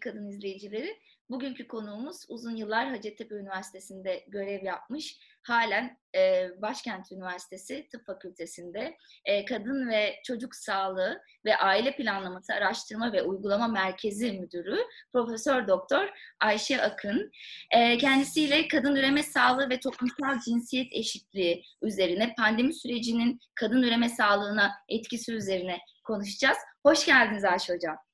Kadın izleyicileri. Bugünkü konuğumuz uzun yıllar Hacettepe Üniversitesi'nde görev yapmış. Halen e, Başkent Üniversitesi Tıp Fakültesi'nde e, Kadın ve Çocuk Sağlığı ve Aile Planlaması Araştırma ve Uygulama Merkezi Müdürü Profesör Doktor Ayşe Akın. E, kendisiyle kadın üreme sağlığı ve toplumsal cinsiyet eşitliği üzerine pandemi sürecinin kadın üreme sağlığına etkisi üzerine konuşacağız. Hoş geldiniz Ayşe Hocam.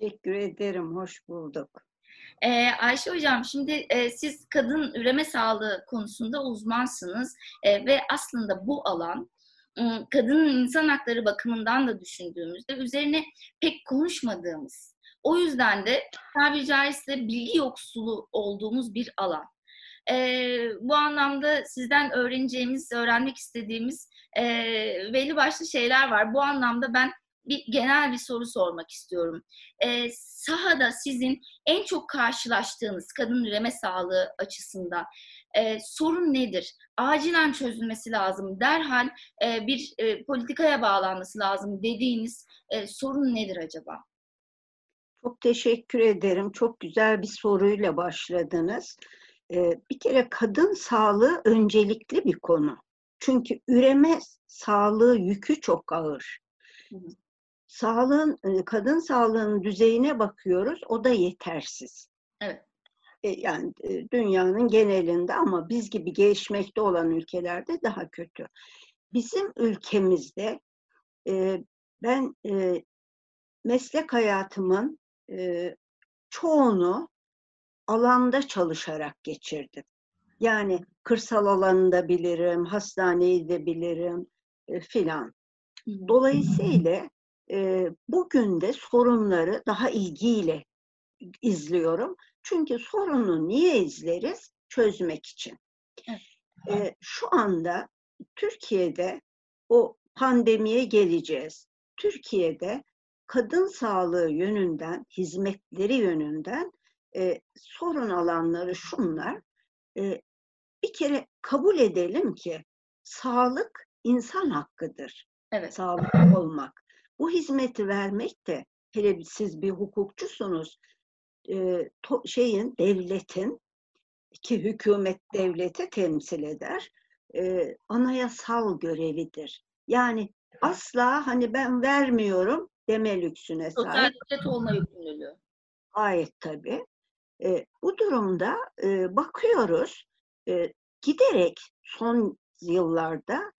Teşekkür ederim, hoş bulduk. Ee, Ayşe Hocam, şimdi e, siz kadın üreme sağlığı konusunda uzmansınız e, ve aslında bu alan kadının insan hakları bakımından da düşündüğümüzde üzerine pek konuşmadığımız, o yüzden de tabiri caizse bilgi yoksulu olduğumuz bir alan. E, bu anlamda sizden öğreneceğimiz, öğrenmek istediğimiz e, belli başlı şeyler var. Bu anlamda ben bir genel bir soru sormak istiyorum. E, sahada sizin en çok karşılaştığınız kadın üreme sağlığı açısından e, sorun nedir? Acilen çözülmesi lazım. Derhal e, bir e, politikaya bağlanması lazım dediğiniz e, sorun nedir acaba? Çok teşekkür ederim. Çok güzel bir soruyla başladınız. Ee, bir kere kadın sağlığı öncelikli bir konu. Çünkü üreme sağlığı yükü çok ağır. Sağlığın, kadın sağlığının düzeyine bakıyoruz, o da yetersiz. Evet. Yani dünyanın genelinde ama biz gibi gelişmekte olan ülkelerde daha kötü. Bizim ülkemizde ben meslek hayatımın çoğunu alanda çalışarak geçirdim. Yani kırsal alanında bilirim, hastaneyi de bilirim filan. Dolayısıyla e, bugün de sorunları daha ilgiyle izliyorum. Çünkü sorunu niye izleriz? Çözmek için. E, şu anda Türkiye'de o pandemiye geleceğiz. Türkiye'de kadın sağlığı yönünden, hizmetleri yönünden e, sorun alanları şunlar. E, bir kere kabul edelim ki sağlık insan hakkıdır. Evet. Sağlıklı olmak. Bu hizmeti vermek de hele siz bir hukukçusunuz e, to, şeyin devletin ki hükümet devleti temsil eder e, anayasal görevidir. Yani asla hani ben vermiyorum deme lüksüne sahip. devlet olma yükümlülüğü. Gayet tabii. E, bu durumda e, bakıyoruz e, giderek son yıllarda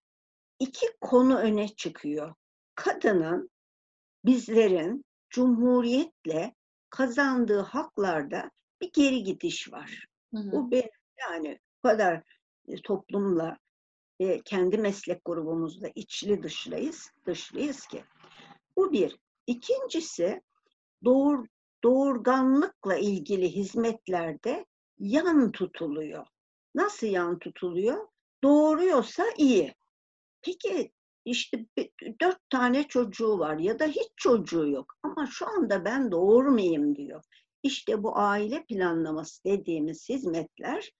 iki konu öne çıkıyor. Kadının, bizlerin cumhuriyetle kazandığı haklarda bir geri gidiş var. Hı hı. Bu bir yani bu kadar e, toplumla e, kendi meslek grubumuzda içli dışlıyız, dışlıyız ki. Bu bir. İkincisi doğur, doğurganlıkla ilgili hizmetlerde yan tutuluyor. Nasıl yan tutuluyor? Doğuruyorsa iyi. Peki işte dört tane çocuğu var ya da hiç çocuğu yok ama şu anda ben doğurmayayım diyor. İşte bu aile planlaması dediğimiz hizmetler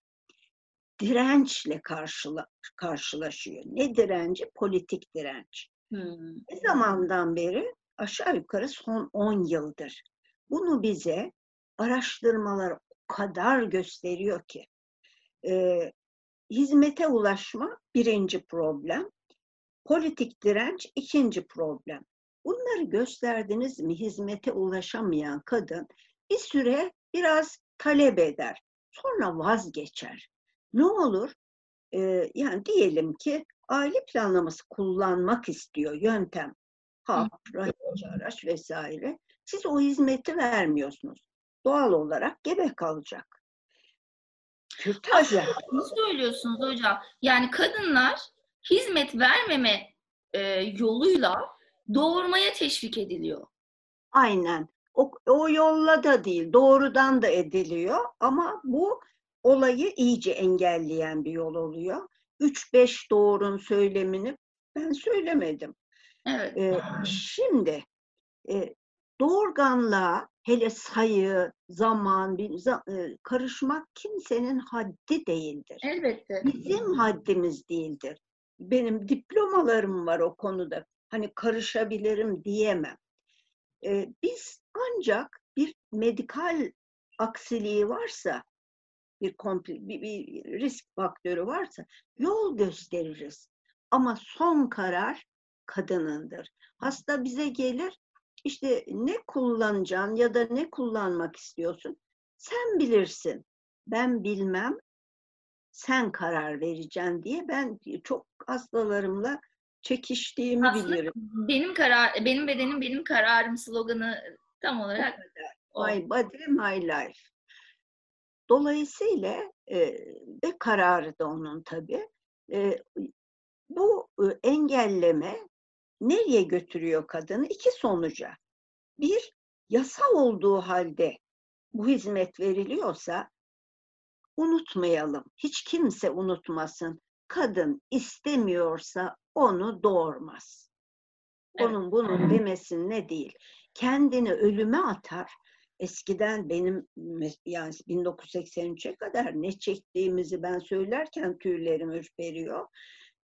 dirençle karşıla, karşılaşıyor. Ne direnci? Politik direnç. Hmm. Ne zamandan beri? Aşağı yukarı son 10 yıldır. Bunu bize araştırmalar o kadar gösteriyor ki. E, hizmete ulaşma birinci problem. Politik direnç ikinci problem. Bunları gösterdiniz mi hizmete ulaşamayan kadın bir süre biraz talep eder. Sonra vazgeçer. Ne olur? Ee, yani diyelim ki aile planlaması kullanmak istiyor yöntem. Hap, rahimci araç vesaire. Siz o hizmeti vermiyorsunuz. Doğal olarak gebe kalacak. Kürtaj Bunu söylüyorsunuz hocam. Yani kadınlar hizmet vermeme e, yoluyla doğurmaya teşvik ediliyor. Aynen. O, o yolla da değil, doğrudan da ediliyor ama bu olayı iyice engelleyen bir yol oluyor. 3-5 doğurun söylemini ben söylemedim. Evet. Ee, şimdi e, doğurganlığa hele sayı, zaman, bir, e, karışmak kimsenin haddi değildir. Elbette. Bizim haddimiz değildir benim diplomalarım var o konuda. Hani karışabilirim diyemem. Ee, biz ancak bir medikal aksiliği varsa, bir, bir, bir risk faktörü varsa yol gösteririz. Ama son karar kadınındır. Hasta bize gelir, işte ne kullanacaksın ya da ne kullanmak istiyorsun? Sen bilirsin. Ben bilmem. Sen karar vereceksin diye ben çok hastalarımla çekiştiğimi Aslında bilirim. Benim karar, benim bedenim benim kararım sloganı tam olarak. My body, my life. Dolayısıyla e, ve kararı da onun tabii. E, bu e, engelleme nereye götürüyor kadını? İki sonuca. Bir, yasa olduğu halde bu hizmet veriliyorsa unutmayalım. Hiç kimse unutmasın. Kadın istemiyorsa onu doğurmaz. Evet. Onun bunun demesi ne değil. Kendini ölüme atar. Eskiden benim yani 1983'e kadar ne çektiğimizi ben söylerken tüylerim ürperiyor.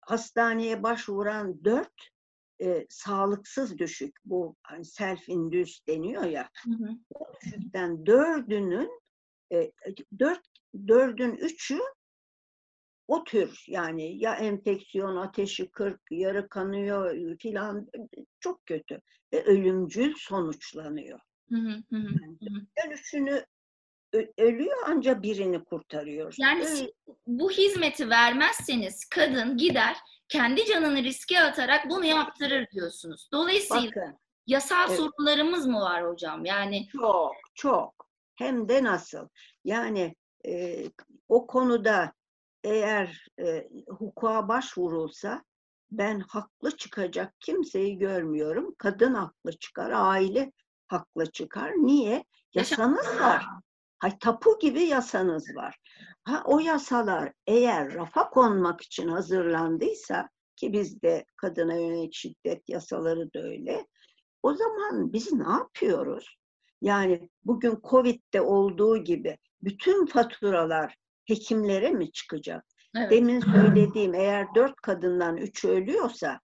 Hastaneye başvuran dört e, sağlıksız düşük bu hani self induced deniyor ya hı hı. o düşükten dördünün dört dördün üçü o tür yani ya enfeksiyon ateşi 40 yarı kanıyor filan çok kötü ve ölümcül sonuçlanıyor. Hı hı hı. Yani üçünü ölüyor ancak birini kurtarıyor. Yani Öyle. bu hizmeti vermezseniz kadın gider kendi canını riske atarak bunu yaptırır diyorsunuz. Dolayısıyla Bakın, yasal evet. sorunlarımız mı var hocam? Yani çok çok hem de nasıl? Yani e, o konuda eğer e, hukuka başvurulsa ben haklı çıkacak kimseyi görmüyorum. Kadın haklı çıkar, aile haklı çıkar. Niye? Yasanız var. Hay tapu gibi yasanız var. Ha, o yasalar eğer rafa konmak için hazırlandıysa ki bizde kadına yönelik şiddet yasaları da öyle. O zaman biz ne yapıyoruz? Yani bugün Covid'de olduğu gibi bütün faturalar hekimlere mi çıkacak? Evet. Demin söylediğim eğer dört kadından üçü ölüyorsa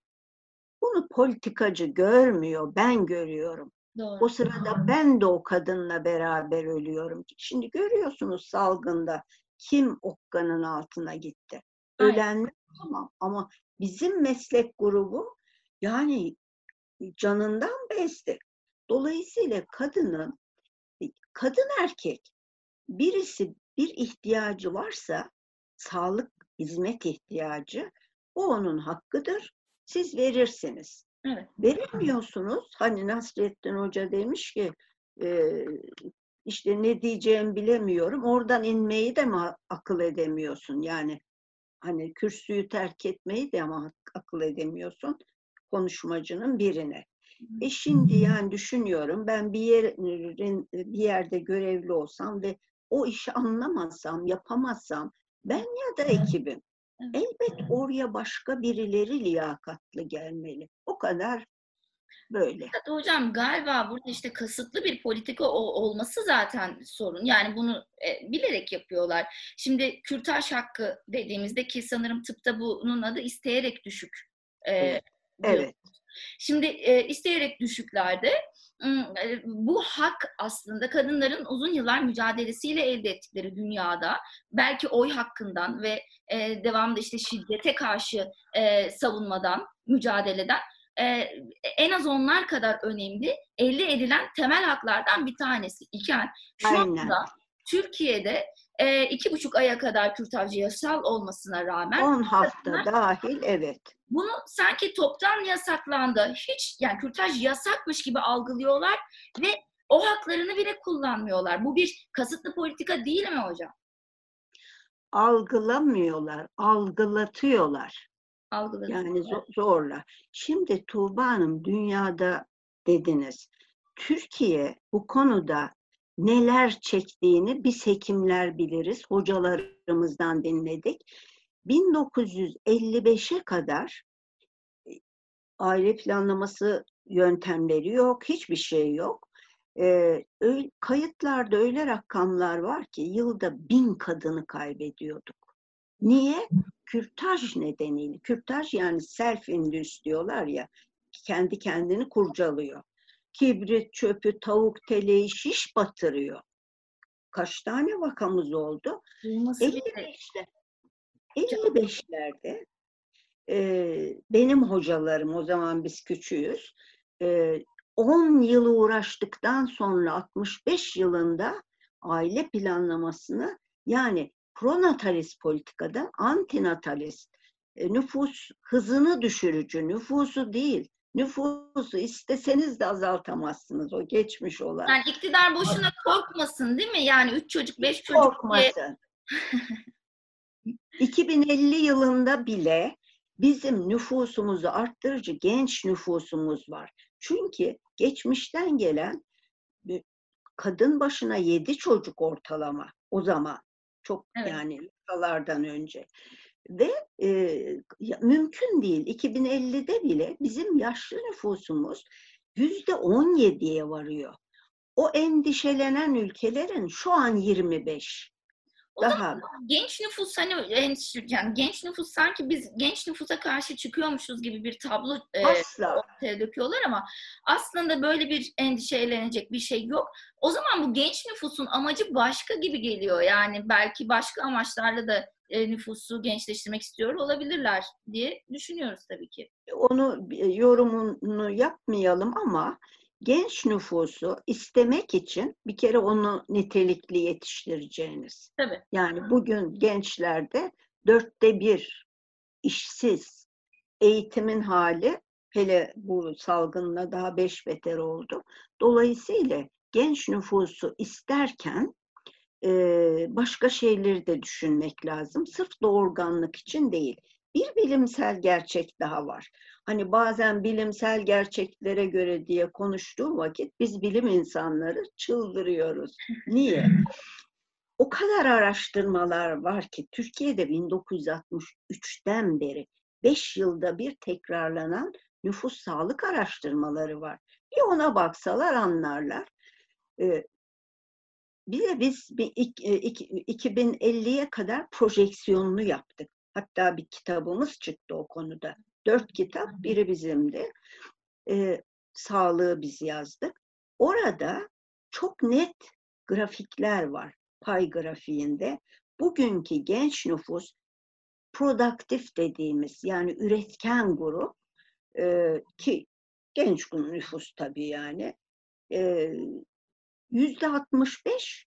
bunu politikacı görmüyor, ben görüyorum. Doğru. O sırada ben de o kadınla beraber ölüyorum. Şimdi görüyorsunuz salgında kim okkanın altına gitti. Ölenler tamam ama bizim meslek grubu yani canından bezdi. Dolayısıyla kadının kadın erkek birisi bir ihtiyacı varsa sağlık hizmet ihtiyacı o onun hakkıdır. Siz verirsiniz. Evet. Veremiyorsunuz. Hani Nasrettin Hoca demiş ki e, işte ne diyeceğimi bilemiyorum. Oradan inmeyi de mi akıl edemiyorsun? Yani hani kürsüyü terk etmeyi de ama akıl edemiyorsun konuşmacının birine. E şimdi yani düşünüyorum ben bir yerin bir yerde görevli olsam ve o işi anlamazsam, yapamazsam ben ya da ekibim elbet oraya başka birileri liyakatlı gelmeli. O kadar böyle. Hocam galiba burada işte kasıtlı bir politika olması zaten sorun. Yani bunu e, bilerek yapıyorlar. Şimdi kürtaj hakkı dediğimizde ki sanırım tıpta bunun adı isteyerek düşük. E, evet. evet. Şimdi e, isteyerek düşüklerde e, bu hak aslında kadınların uzun yıllar mücadelesiyle elde ettikleri dünyada belki oy hakkından ve e, devamlı işte şiddete karşı e, savunmadan, mücadeleden e, en az onlar kadar önemli elde edilen temel haklardan bir tanesi iken şu Aynen. anda Türkiye'de e, iki buçuk aya kadar kürtaj yasal olmasına rağmen 10 hafta dahil evet. Bunu sanki toptan yasaklandı. Hiç yani kürtaj yasakmış gibi algılıyorlar ve o haklarını bile kullanmıyorlar. Bu bir kasıtlı politika değil mi hocam? Algılamıyorlar, algılatıyorlar. Algılatıyorlar. Yani zorla. Şimdi Tuğba Hanım dünyada dediniz. Türkiye bu konuda neler çektiğini biz hekimler biliriz. Hocalarımızdan dinledik. 1955'e kadar e, aile planlaması yöntemleri yok, hiçbir şey yok. Ee, kayıtlarda öyle rakamlar var ki yılda bin kadını kaybediyorduk. Niye? Kürtaj nedeniyle. Kürtaj yani self induce diyorlar ya, kendi kendini kurcalıyor. Kibrit çöpü, tavuk teleği şiş batırıyor. Kaç tane vakamız oldu? Duyması bile 55'te 55'lerde e, benim hocalarım o zaman biz küçüğüz. E, 10 yıl uğraştıktan sonra 65 yılında aile planlamasını yani pronatalist politikada antinatalist e, nüfus hızını düşürücü nüfusu değil nüfusu isteseniz de azaltamazsınız o geçmiş olan. Yani iktidar boşuna korkmasın değil mi? Yani üç çocuk, beş çocuk diye Korkmasın. 2050 yılında bile bizim nüfusumuzu arttırıcı genç nüfusumuz var. Çünkü geçmişten gelen kadın başına 7 çocuk ortalama o zaman. Çok Evet. yani yıllardan önce. Ve e, mümkün değil. 2050'de bile bizim yaşlı nüfusumuz yüzde 17'ye varıyor. O endişelenen ülkelerin şu an 25. O Daha genç nüfus hani yani genç nüfus sanki biz genç nüfusa karşı çıkıyormuşuz gibi bir tablo e, ortaya döküyorlar ama aslında böyle bir endişelenecek bir şey yok. O zaman bu genç nüfusun amacı başka gibi geliyor. Yani belki başka amaçlarla da e, nüfusu gençleştirmek istiyor olabilirler diye düşünüyoruz tabii ki. onu yorumunu yapmayalım ama genç nüfusu istemek için bir kere onu nitelikli yetiştireceğiniz. Tabii. Yani bugün gençlerde dörtte bir işsiz eğitimin hali hele bu salgınla daha beş beter oldu. Dolayısıyla genç nüfusu isterken başka şeyleri de düşünmek lazım. Sırf doğurganlık için değil. Bir bilimsel gerçek daha var. Hani bazen bilimsel gerçeklere göre diye konuştuğu vakit biz bilim insanları çıldırıyoruz. Niye? O kadar araştırmalar var ki Türkiye'de 1963'ten beri 5 yılda bir tekrarlanan nüfus sağlık araştırmaları var. Bir ona baksalar anlarlar. Ee, bir de biz bir ik- e, iki- 2050'ye kadar projeksiyonunu yaptık. Hatta bir kitabımız çıktı o konuda. Dört kitap, biri bizimdi. Ee, sağlığı biz yazdık. Orada çok net grafikler var pay grafiğinde. Bugünkü genç nüfus produktif dediğimiz yani üretken grup e, ki genç nüfus tabii yani yüzde 65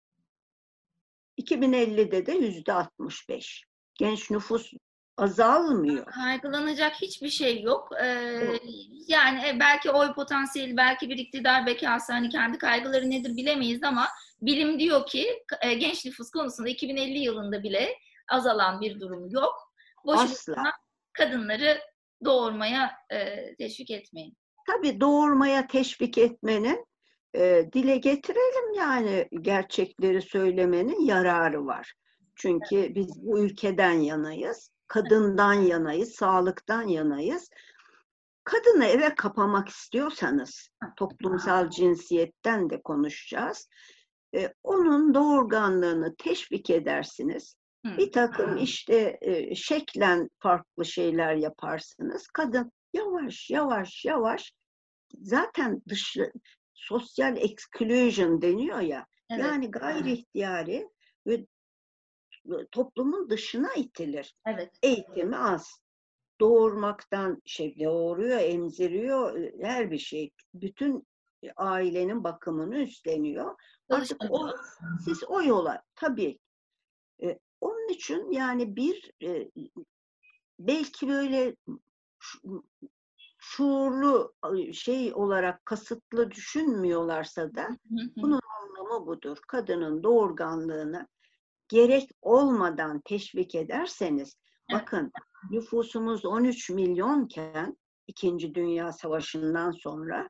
2050'de de yüzde 65 genç nüfus azalmıyor. Kaygılanacak hiçbir şey yok. Ee, yani e, belki oy potansiyeli, belki bir iktidar bekası hani kendi kaygıları nedir bilemeyiz ama bilim diyor ki e, genç nüfus konusunda 2050 yılında bile azalan bir durum yok. Boşuna kadınları doğurmaya e, teşvik etmeyin. Tabii doğurmaya teşvik etmenin e, dile getirelim yani gerçekleri söylemenin yararı var. Çünkü biz bu ülkeden yanayız, kadından yanayız, sağlıktan yanayız. Kadını eve kapamak istiyorsanız, toplumsal cinsiyetten de konuşacağız. E, onun doğurganlığını teşvik edersiniz. Bir takım işte e, şeklen farklı şeyler yaparsınız. Kadın yavaş yavaş yavaş zaten dışı sosyal exclusion deniyor ya. Evet. Yani gayri ihtiyari ve toplumun dışına itilir. Evet. Eğitimi az. Doğurmaktan şey doğuruyor, emziriyor, e, her bir şey. Bütün ailenin bakımını üstleniyor. Artık o, siz o yola tabii. E, onun için yani bir e, belki böyle şu- şuurlu e, şey olarak kasıtlı düşünmüyorlarsa da bunun anlamı budur. Kadının doğurganlığını gerek olmadan teşvik ederseniz bakın nüfusumuz 13 milyonken İkinci Dünya Savaşı'ndan sonra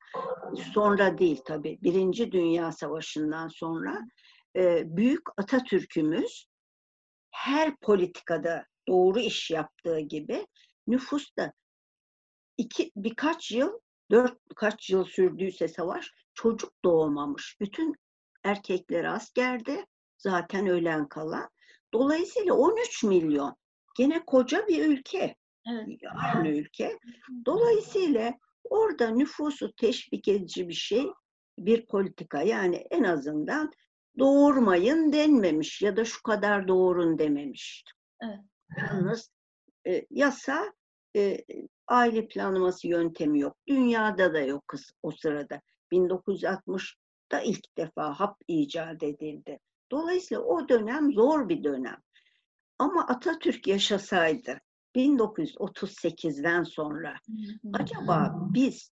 sonra değil tabii Birinci Dünya Savaşı'ndan sonra e, büyük Atatürk'ümüz her politikada doğru iş yaptığı gibi nüfus da iki, birkaç yıl, dört kaç yıl sürdüyse savaş çocuk doğmamış. Bütün erkekler askerde zaten ölen kalan. Dolayısıyla 13 milyon gene koca bir ülke. Evet. Aynı ülke. Dolayısıyla Orada nüfusu teşvik edici bir şey, bir politika. Yani en azından doğurmayın denmemiş ya da şu kadar doğurun dememiş. Evet. Yalnız e, yasa e, aile planlaması yöntemi yok. Dünyada da yok kız o sırada. 1960'da ilk defa hap icat edildi. Dolayısıyla o dönem zor bir dönem. Ama Atatürk yaşasaydı 1938'den sonra acaba biz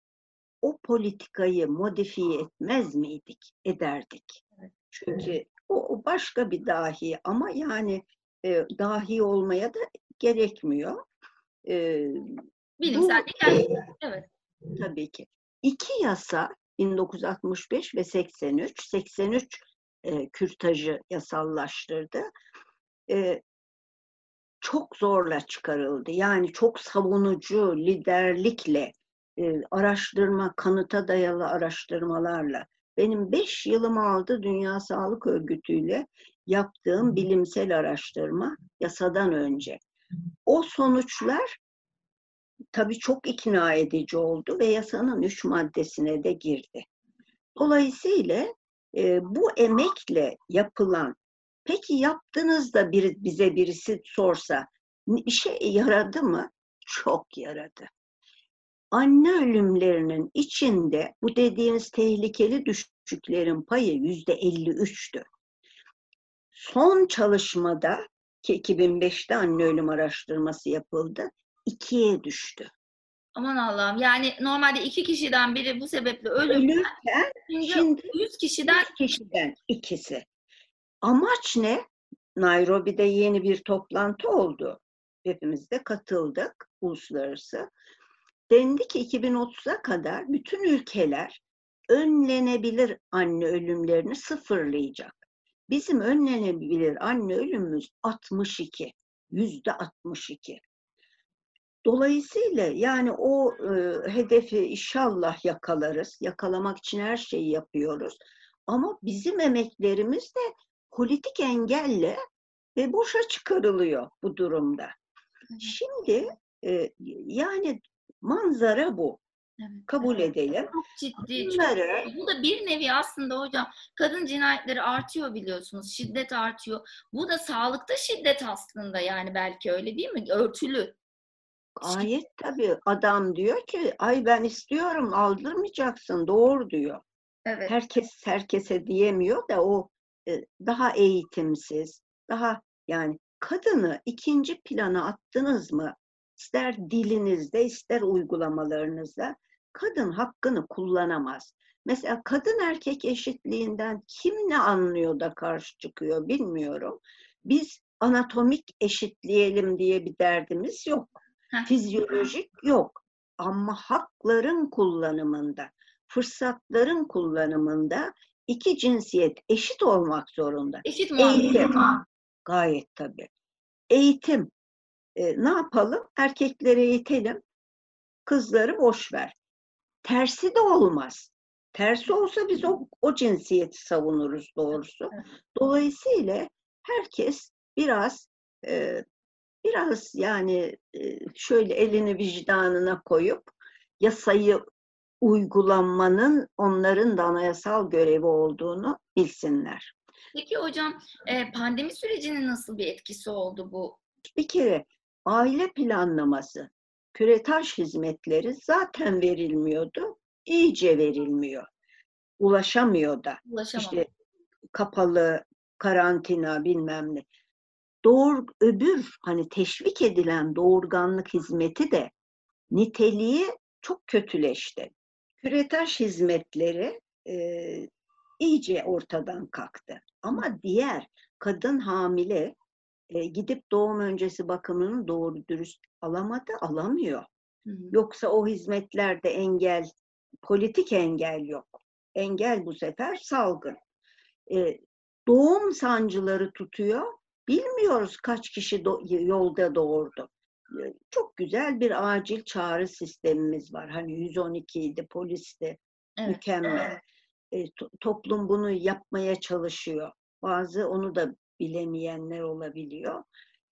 o politikayı modifiye etmez miydik, ederdik? Çünkü o, o başka bir dahi ama yani e, dahi olmaya da gerekmiyor. E, Bilimsel bu- bir. Evet. tabii ki. İki yasa 1965 ve 83, 83 e, kürtajı yasallaştırdı. E, çok zorla çıkarıldı. Yani çok savunucu liderlikle, e, araştırma, kanıta dayalı araştırmalarla. Benim beş yılım aldı Dünya Sağlık Örgütü'yle yaptığım bilimsel araştırma yasadan önce. O sonuçlar tabii çok ikna edici oldu ve yasanın üç maddesine de girdi. Dolayısıyla e, bu emekle yapılan, peki yaptınız da bir, bize birisi sorsa bir şey yaradı mı? Çok yaradı. Anne ölümlerinin içinde bu dediğiniz tehlikeli düşüklerin payı yüzde 53'tü. Son çalışmada ki 2005'te anne ölüm araştırması yapıldı, ikiye düştü. Aman Allah'ım. Yani normalde iki kişiden biri bu sebeple ölür. Ölürken Şimdi şimdi 100 kişiden 100 kişiden ikisi. Amaç ne? Nairobi'de yeni bir toplantı oldu. Hepimiz de katıldık uluslararası. Dendi ki 2030'a kadar bütün ülkeler önlenebilir anne ölümlerini sıfırlayacak. Bizim önlenebilir anne ölümümüz 62. Yüzde 62. Dolayısıyla yani o e, hedefi inşallah yakalarız. Yakalamak için her şeyi yapıyoruz. Ama bizim emeklerimiz de politik engelle ve boşa çıkarılıyor bu durumda. Şimdi e, yani manzara bu. Evet, Kabul evet. edelim. Çok ciddi. çok- Bunları Bu da bir nevi aslında hocam kadın cinayetleri artıyor biliyorsunuz. Şiddet artıyor. Bu da sağlıkta şiddet aslında yani belki öyle değil mi? Örtülü. Gayet tabii adam diyor ki ay ben istiyorum aldırmayacaksın doğru diyor. Evet. herkes herkese diyemiyor da o e, daha eğitimsiz, daha yani kadını ikinci plana attınız mı ister dilinizde ister uygulamalarınızda kadın hakkını kullanamaz. Mesela kadın erkek eşitliğinden kim ne anlıyor da karşı çıkıyor bilmiyorum. Biz anatomik eşitleyelim diye bir derdimiz yok. Fizyolojik yok. Ama hakların kullanımında, fırsatların kullanımında iki cinsiyet eşit olmak zorunda. Eşit. Eğitim. Gayet tabii. Eğitim. E, ne yapalım? Erkekleri eğitelim. Kızları boş ver. Tersi de olmaz. Tersi olsa biz o, o cinsiyeti savunuruz doğrusu. Dolayısıyla herkes biraz e, biraz yani e, şöyle elini vicdanına koyup yasayı uygulanmanın onların da anayasal görevi olduğunu bilsinler. Peki hocam e, pandemi sürecinin nasıl bir etkisi oldu bu? Bir kere aile planlaması, küretaj hizmetleri zaten verilmiyordu, iyice verilmiyor. Ulaşamıyor da. Ulaşamam. İşte kapalı, karantina bilmem ne. Doğur, öbür hani teşvik edilen doğurganlık hizmeti de niteliği çok kötüleşti. Küretaj hizmetleri e, iyice ortadan kalktı. Ama diğer kadın hamile e, gidip doğum öncesi bakımını doğru dürüst alamadı, alamıyor. Hı hı. Yoksa o hizmetlerde engel, politik engel yok. Engel bu sefer salgın. E, doğum sancıları tutuyor. Bilmiyoruz kaç kişi do- yolda doğurdu. Çok güzel bir acil çağrı sistemimiz var. Hani 112 idi, polisti, Evet. mükemmel. E, to- toplum bunu yapmaya çalışıyor. Bazı onu da bilemeyenler olabiliyor.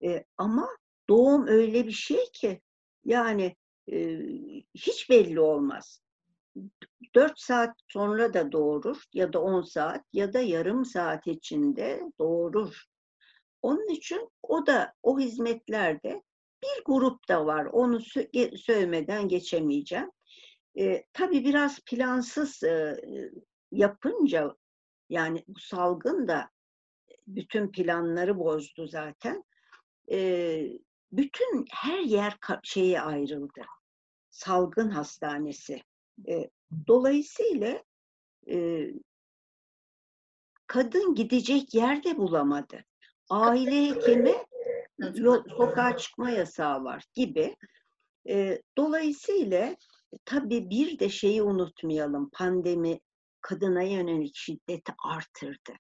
E, ama doğum öyle bir şey ki yani e, hiç belli olmaz. 4 saat sonra da doğurur ya da 10 saat ya da yarım saat içinde doğurur. Onun için o da o hizmetlerde bir grup da var. Onu sö- söylemeden geçemeyeceğim. E, tabii biraz plansız e, yapınca yani bu salgın da bütün planları bozdu zaten. E, bütün her yer şeye ayrıldı. Salgın hastanesi. E, dolayısıyla e, kadın gidecek yer de bulamadı. Aile hekimi sokağa çıkma yasağı var gibi. E, dolayısıyla tabii bir de şeyi unutmayalım. Pandemi kadına yönelik şiddeti artırdı.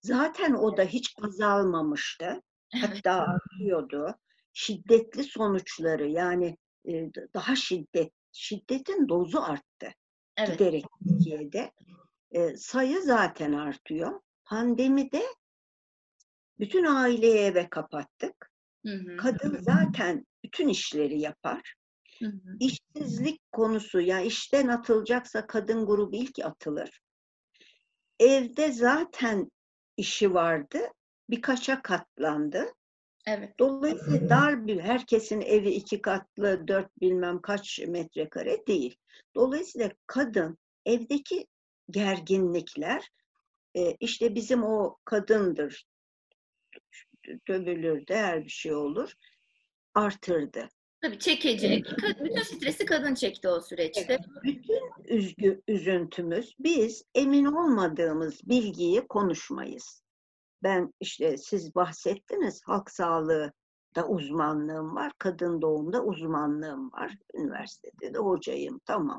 Zaten o da hiç azalmamıştı. Hatta artıyordu. Şiddetli sonuçları yani e, daha şiddet, şiddetin dozu arttı. Evet. Giderek Türkiye'de. E, sayı zaten artıyor. Pandemide bütün aileyi eve kapattık. Hı hı. Kadın zaten bütün işleri yapar. Hı hı. İşsizlik konusu ya yani işten atılacaksa kadın grubu ilk atılır. Evde zaten işi vardı. Birkaça katlandı. Evet. Dolayısıyla dar bir herkesin evi iki katlı dört bilmem kaç metrekare değil. Dolayısıyla kadın evdeki gerginlikler e, işte bizim o kadındır dövülür değer bir şey olur artırdı. Tabii çekecek. Bütün stresi kadın çekti o süreçte. Bütün üzgü, üzüntümüz biz emin olmadığımız bilgiyi konuşmayız. Ben işte siz bahsettiniz halk sağlığı da uzmanlığım var. Kadın doğumda uzmanlığım var. Üniversitede de hocayım tamam.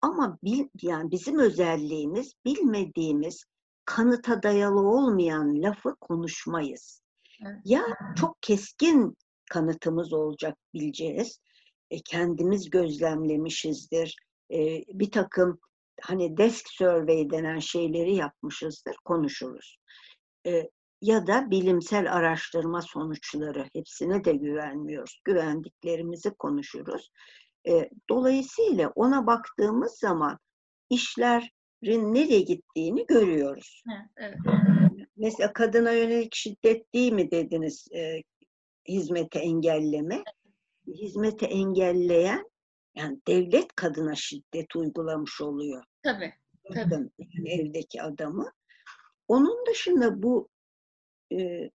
Ama bil, yani bizim özelliğimiz bilmediğimiz kanıta dayalı olmayan lafı konuşmayız. Evet. Ya çok keskin kanıtımız olacak bileceğiz. E, kendimiz gözlemlemişizdir. E, bir takım hani desk survey denen şeyleri yapmışızdır, konuşuruz. E, ya da bilimsel araştırma sonuçları hepsine de güvenmiyoruz. Güvendiklerimizi konuşuruz. E, dolayısıyla ona baktığımız zaman işlerin nereye gittiğini görüyoruz. Evet, evet. Mesela kadına yönelik şiddet değil mi dediniz e, hizmeti engelleme? Hizmeti engelleyen yani devlet kadına şiddet uygulamış oluyor. Tabii. Kadın, evdeki adamı. Onun dışında bu e,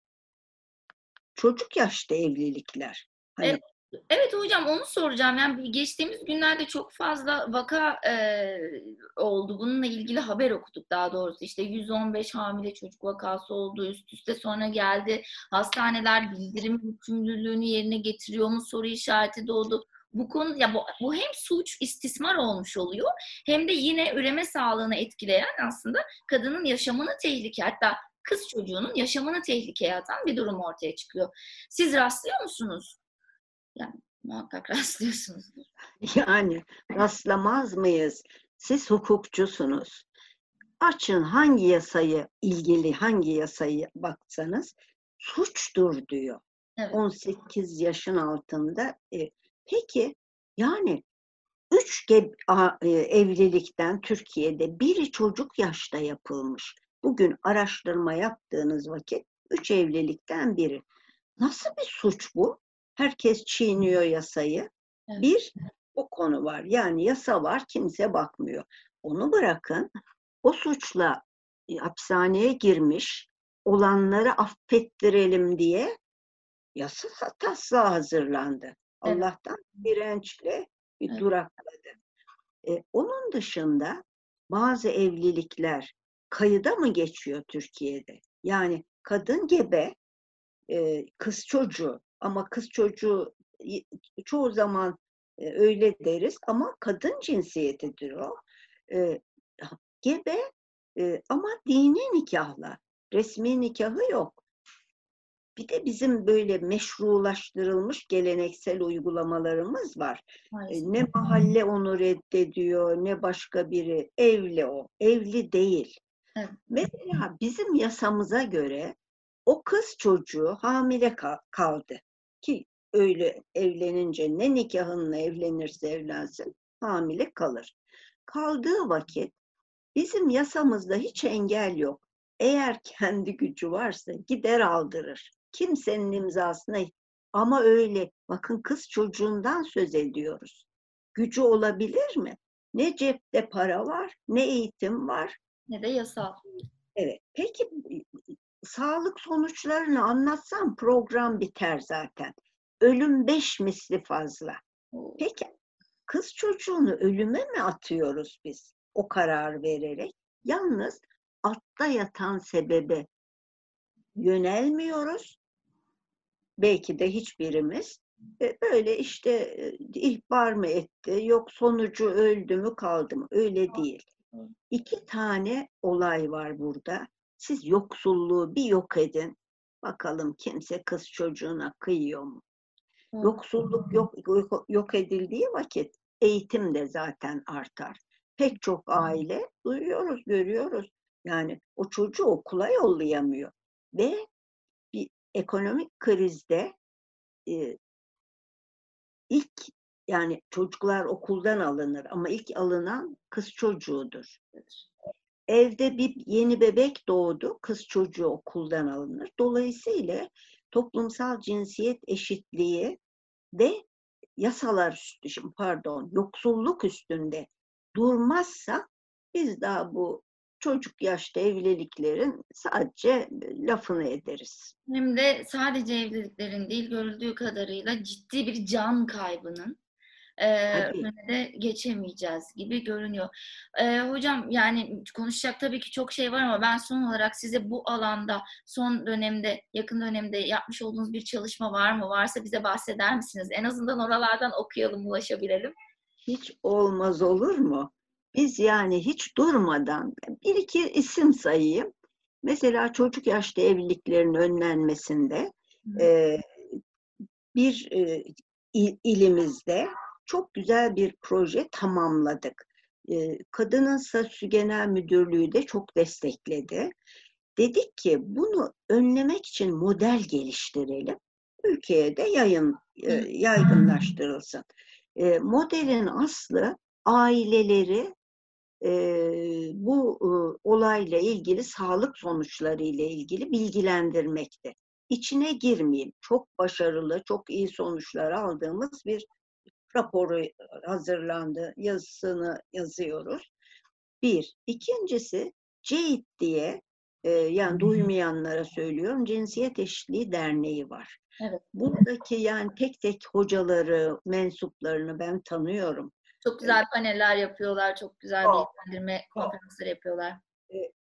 çocuk yaşta evlilikler. Hani evet. Evet hocam onu soracağım. Yani geçtiğimiz günlerde çok fazla vaka e, oldu. Bununla ilgili haber okuduk daha doğrusu. İşte 115 hamile çocuk vakası oldu. Üst üste sonra geldi. Hastaneler bildirim yükümlülüğünü yerine getiriyor mu soru işareti doğdu. Bu konu ya bu, bu hem suç istismar olmuş oluyor hem de yine üreme sağlığını etkileyen aslında kadının yaşamını tehlike hatta kız çocuğunun yaşamını tehlikeye atan bir durum ortaya çıkıyor. Siz rastlıyor musunuz? Yani muhakkak rastlıyorsunuzdur. Yani rastlamaz mıyız? Siz hukukçusunuz. Açın hangi yasayı ilgili hangi yasayı baksanız suçtur diyor. Evet. 18 yaşın altında. E, peki yani üç e, evlilikten Türkiye'de biri çocuk yaşta yapılmış. Bugün araştırma yaptığınız vakit üç evlilikten biri. Nasıl bir suç bu? Herkes çiğniyor yasayı. Evet. Bir, o konu var. Yani yasa var, kimse bakmıyor. Onu bırakın, o suçla e, hapishaneye girmiş olanları affettirelim diye yasa taslağı hazırlandı. Evet. Allah'tan dirençle bir evet. durakladı. E, onun dışında bazı evlilikler kayıda mı geçiyor Türkiye'de? Yani kadın gebe, e, kız çocuğu ama kız çocuğu çoğu zaman e, öyle deriz ama kadın cinsiyetidir o. E, gebe e, ama dini nikahla, resmi nikahı yok. Bir de bizim böyle meşrulaştırılmış geleneksel uygulamalarımız var. E, ne mahalle onu reddediyor, ne başka biri. Evli o, evli değil. Evet. Mesela bizim yasamıza göre o kız çocuğu hamile kaldı ki öyle evlenince ne nikahınla evlenirse evlensin hamile kalır. Kaldığı vakit bizim yasamızda hiç engel yok. Eğer kendi gücü varsa gider aldırır. Kimsenin imzasına ama öyle bakın kız çocuğundan söz ediyoruz. Gücü olabilir mi? Ne cepte para var, ne eğitim var. Ne de yasal. Evet. Peki sağlık sonuçlarını anlatsam program biter zaten. Ölüm beş misli fazla. Peki kız çocuğunu ölüme mi atıyoruz biz o karar vererek? Yalnız altta yatan sebebe yönelmiyoruz. Belki de hiçbirimiz. E, böyle işte e, ihbar mı etti, yok sonucu öldü mü kaldı mı? Öyle değil. İki tane olay var burada. Siz yoksulluğu bir yok edin. Bakalım kimse kız çocuğuna kıyıyor mu? Yoksulluk yok, yok, yok edildiği vakit eğitim de zaten artar. Pek çok aile duyuyoruz, görüyoruz. Yani o çocuğu okula yollayamıyor. Ve bir ekonomik krizde e, ilk yani çocuklar okuldan alınır ama ilk alınan kız çocuğudur. Evde bir yeni bebek doğdu, kız çocuğu okuldan alınır. Dolayısıyla toplumsal cinsiyet eşitliği de yasalar üstü, pardon, yoksulluk üstünde durmazsa biz daha bu çocuk yaşta evliliklerin sadece lafını ederiz. Hem de sadece evliliklerin değil görüldüğü kadarıyla ciddi bir can kaybının e, de geçemeyeceğiz gibi görünüyor. E, hocam yani konuşacak tabii ki çok şey var ama ben son olarak size bu alanda son dönemde, yakın dönemde yapmış olduğunuz bir çalışma var mı? Varsa bize bahseder misiniz? En azından oralardan okuyalım, ulaşabilelim. Hiç olmaz olur mu? Biz yani hiç durmadan bir iki isim sayayım. Mesela çocuk yaşta evliliklerin önlenmesinde e, bir e, il, ilimizde çok güzel bir proje tamamladık. E, Kadının Statüsü Genel Müdürlüğü de çok destekledi. Dedik ki bunu önlemek için model geliştirelim. Ülkeye de yayın e, yaygınlaştırılsın. E, modelin aslı aileleri e, bu e, olayla ilgili sağlık sonuçları ile ilgili bilgilendirmekte. İçine girmeyeyim. Çok başarılı, çok iyi sonuçlar aldığımız bir raporu hazırlandı. Yazısını yazıyoruz. Bir. İkincisi CEİT diye e, yani duymayanlara söylüyorum Cinsiyet Eşitliği Derneği var. Evet. Buradaki yani tek tek hocaları, mensuplarını ben tanıyorum. Çok güzel paneller yapıyorlar, çok güzel bilgilendirme konferansları yapıyorlar.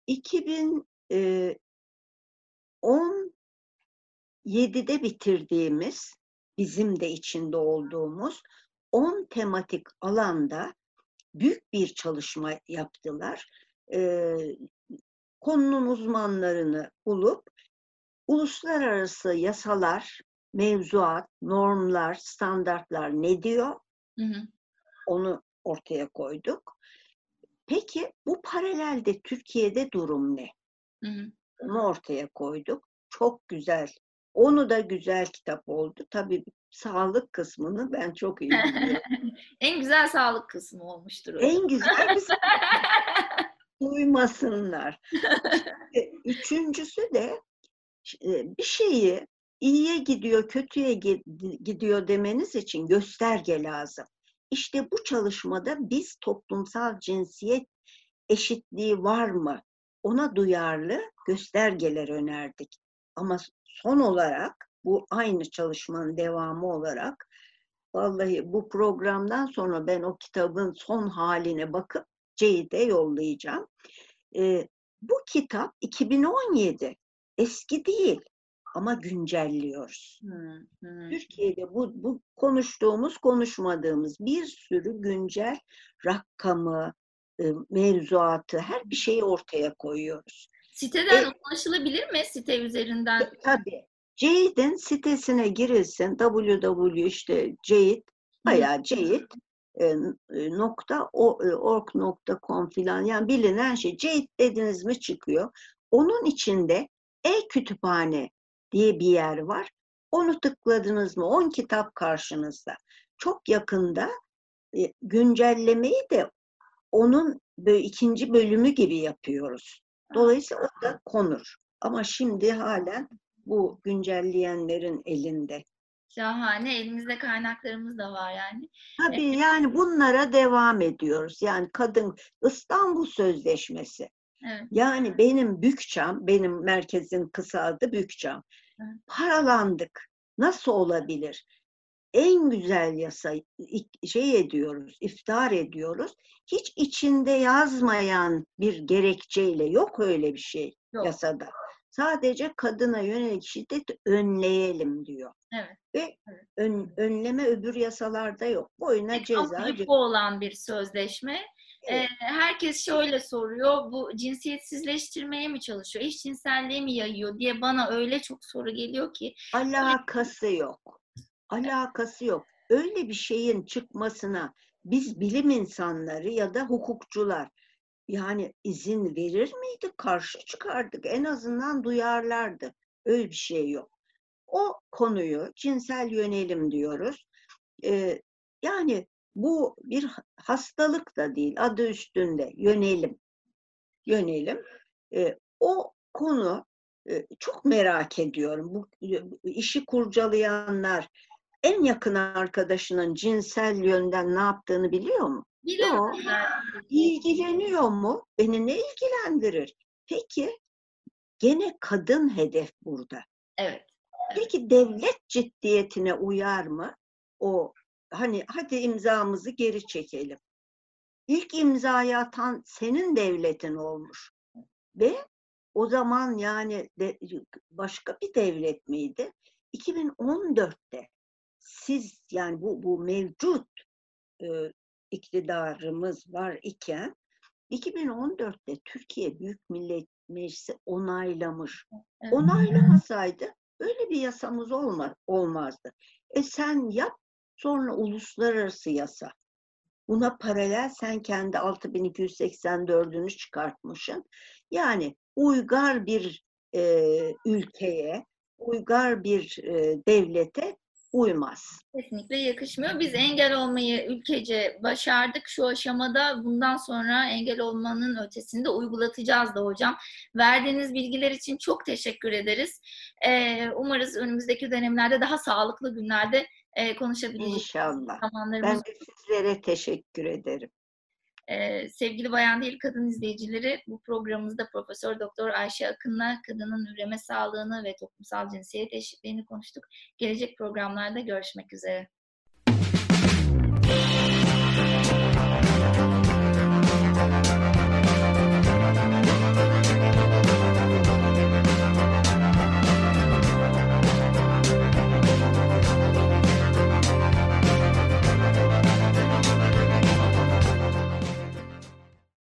2017'de bitirdiğimiz, bizim de içinde olduğumuz 10 tematik alanda büyük bir çalışma yaptılar. Konunun uzmanlarını bulup uluslararası yasalar, mevzuat, normlar, standartlar ne diyor? Hı hı onu ortaya koyduk. Peki bu paralelde Türkiye'de durum ne? Hı hı. Onu ortaya koyduk. Çok güzel. Onu da güzel kitap oldu. Tabii sağlık kısmını ben çok iyi biliyorum. en güzel sağlık kısmı olmuştur. En güzel kısmı. Duymasınlar. Üçüncüsü de bir şeyi iyiye gidiyor, kötüye gidiyor demeniz için gösterge lazım. İşte bu çalışmada biz toplumsal cinsiyet eşitliği var mı? Ona duyarlı göstergeler önerdik. Ama son olarak bu aynı çalışmanın devamı olarak vallahi bu programdan sonra ben o kitabın son haline bakıp Ceyde yollayacağım. Ee, bu kitap 2017 eski değil ama güncelliyoruz. Hmm, hmm. Türkiye'de bu, bu konuştuğumuz, konuşmadığımız bir sürü güncel rakamı, e, mevzuatı, her bir şeyi ortaya koyuyoruz. Siteden e, ulaşılabilir mi site üzerinden? E, tabii. Jade'in sitesine girilsin. www işte Jade bayağı Jade e, nokta org.com filan yani bilinen şey Jade dediniz mi çıkıyor. Onun içinde e-kütüphane diye bir yer var. Onu tıkladınız mı? 10 kitap karşınızda. Çok yakında e, güncellemeyi de onun böyle ikinci bölümü gibi yapıyoruz. Dolayısıyla o da konur. Ama şimdi halen bu güncelleyenlerin elinde. Şahane. Elimizde kaynaklarımız da var yani. Tabii yani bunlara devam ediyoruz. Yani kadın İstanbul Sözleşmesi. Evet. Yani benim Bükçam, benim merkezin kısa adı Bükçam. Evet. Paralandık. Nasıl olabilir? En güzel yasa şey ediyoruz, iftar ediyoruz. Hiç içinde yazmayan bir gerekçeyle yok öyle bir şey Yok. yasada. Sadece kadına yönelik şiddeti önleyelim diyor. Evet. Ve Evet. ön- önleme öbür yasalarda yok. Boyuna çok ceza. yıkı olan bir sözleşme. Evet. Ee, herkes şöyle soruyor, bu cinsiyetsizleştirmeye mi çalışıyor, eşcinselliği mi yayıyor diye bana öyle çok soru geliyor ki. Alakası yok. Alakası yok. Öyle bir şeyin çıkmasına biz bilim insanları ya da hukukçular yani izin verir miydik? Karşı çıkardık. En azından duyarlardı. Öyle bir şey yok. O konuyu cinsel yönelim diyoruz. Ee, yani bu bir hastalık da değil. Adı üstünde yönelim. Yönelim. Ee, o konu çok merak ediyorum. Bu işi kurcalayanlar en yakın arkadaşının cinsel yönden ne yaptığını biliyor mu? Biliyorum. İlgileniyor mu? Beni ne ilgilendirir? Peki gene kadın hedef burada. Evet. Peki devlet ciddiyetine uyar mı? O hani hadi imzamızı geri çekelim. İlk imzayı atan senin devletin olmuş. Ve o zaman yani de, başka bir devlet miydi? 2014'te siz yani bu bu mevcut e, iktidarımız var iken 2014'te Türkiye Büyük Millet Meclisi onaylamış. Onaylamasaydı öyle bir yasamız olma, olmazdı. E sen yap sonra uluslararası yasa. Buna paralel sen kendi 6284'ünü çıkartmışsın. Yani uygar bir e, ülkeye, uygar bir e, devlete uymaz. Kesinlikle yakışmıyor. Biz engel olmayı ülkece başardık şu aşamada. Bundan sonra engel olmanın ötesinde uygulatacağız da hocam. Verdiğiniz bilgiler için çok teşekkür ederiz. Ee, umarız önümüzdeki dönemlerde daha sağlıklı günlerde e, konuşabileceğiz. İnşallah. Ben de sizlere teşekkür ederim. Ee, sevgili Bayan Değil Kadın izleyicileri bu programımızda Profesör Doktor Ayşe Akın'la kadının üreme sağlığını ve toplumsal cinsiyet eşitliğini konuştuk. Gelecek programlarda görüşmek üzere.